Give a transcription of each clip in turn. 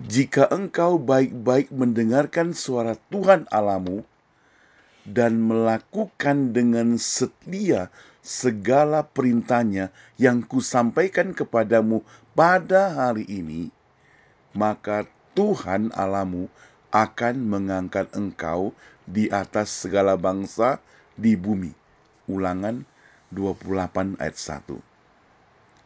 Jika engkau baik-baik mendengarkan suara Tuhan Alamu dan melakukan dengan setia segala perintahnya yang kusampaikan kepadamu pada hari ini, maka Tuhan Alamu akan mengangkat engkau di atas segala bangsa di bumi. Ulangan 28 ayat 1.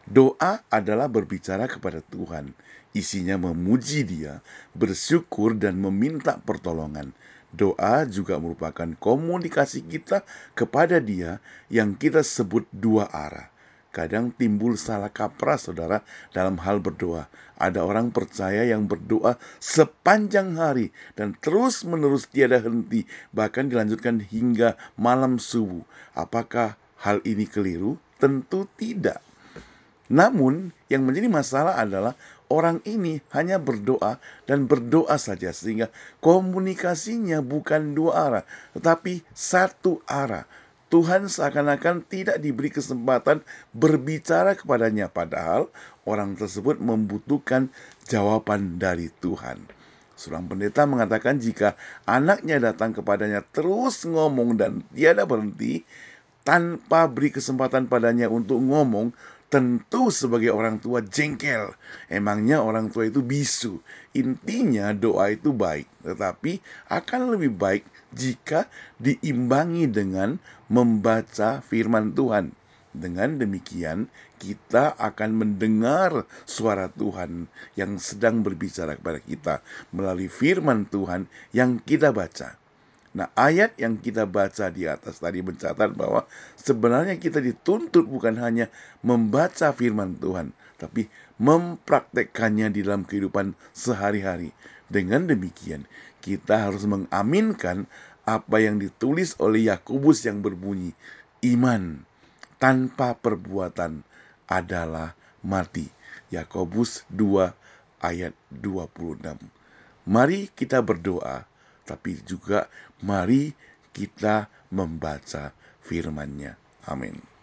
Doa adalah berbicara kepada Tuhan. Isinya memuji Dia, bersyukur, dan meminta pertolongan. Doa juga merupakan komunikasi kita kepada Dia yang kita sebut dua arah. Kadang timbul salah kaprah, saudara, dalam hal berdoa. Ada orang percaya yang berdoa sepanjang hari dan terus-menerus tiada henti, bahkan dilanjutkan hingga malam subuh. Apakah hal ini keliru? Tentu tidak. Namun, yang menjadi masalah adalah orang ini hanya berdoa dan berdoa saja, sehingga komunikasinya bukan dua arah, tetapi satu arah. Tuhan seakan-akan tidak diberi kesempatan berbicara kepadanya, padahal orang tersebut membutuhkan jawaban dari Tuhan. Seorang pendeta mengatakan jika anaknya datang kepadanya terus ngomong dan tiada berhenti, tanpa beri kesempatan padanya untuk ngomong, tentu sebagai orang tua jengkel. Emangnya orang tua itu bisu. Intinya doa itu baik, tetapi akan lebih baik jika diimbangi dengan membaca firman Tuhan. Dengan demikian, kita akan mendengar suara Tuhan yang sedang berbicara kepada kita melalui firman Tuhan yang kita baca. Nah, ayat yang kita baca di atas tadi mencatat bahwa sebenarnya kita dituntut bukan hanya membaca firman Tuhan, tapi mempraktekkannya di dalam kehidupan sehari-hari. Dengan demikian, kita harus mengaminkan apa yang ditulis oleh Yakobus yang berbunyi, iman tanpa perbuatan adalah mati. Yakobus 2 ayat 26. Mari kita berdoa tapi juga mari kita membaca firman-Nya. Amin.